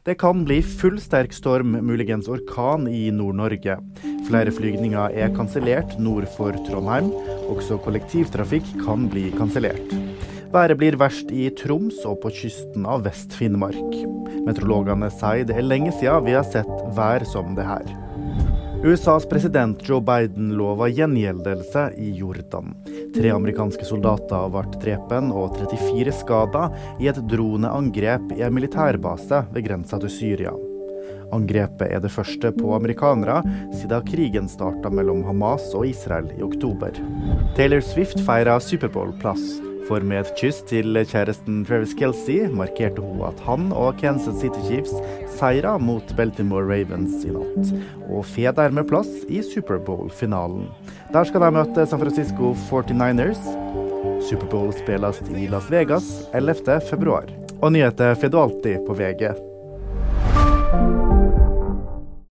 Det kan bli full sterk storm, muligens orkan, i Nord-Norge. Flere flygninger er kansellert nord for Trondheim. Også kollektivtrafikk kan bli kansellert. Været blir verst i Troms og på kysten av Vest-Finnmark. Meteorologene sier det er lenge siden vi har sett vær som det her. USAs president Joe Biden lova gjengjeldelse i Jordan. Tre amerikanske soldater ble drept og 34 skada i et droneangrep i en militærbase ved grensa til Syria. Angrepet er det første på amerikanere siden krigen starta mellom Hamas og Israel i oktober. Taylor Swift feira Superbowl-plass. For med et kyss til kjæresten Travis Kelsey markerte hun at han og Kansas City Chiefs seira mot Baltimore Ravens i natt, og får dermed plass i Superbowl-finalen. Der skal de møte San Francisco 49ers. Superbowl spilles i Las Vegas 11.2. Og nyheter får du alltid på VG.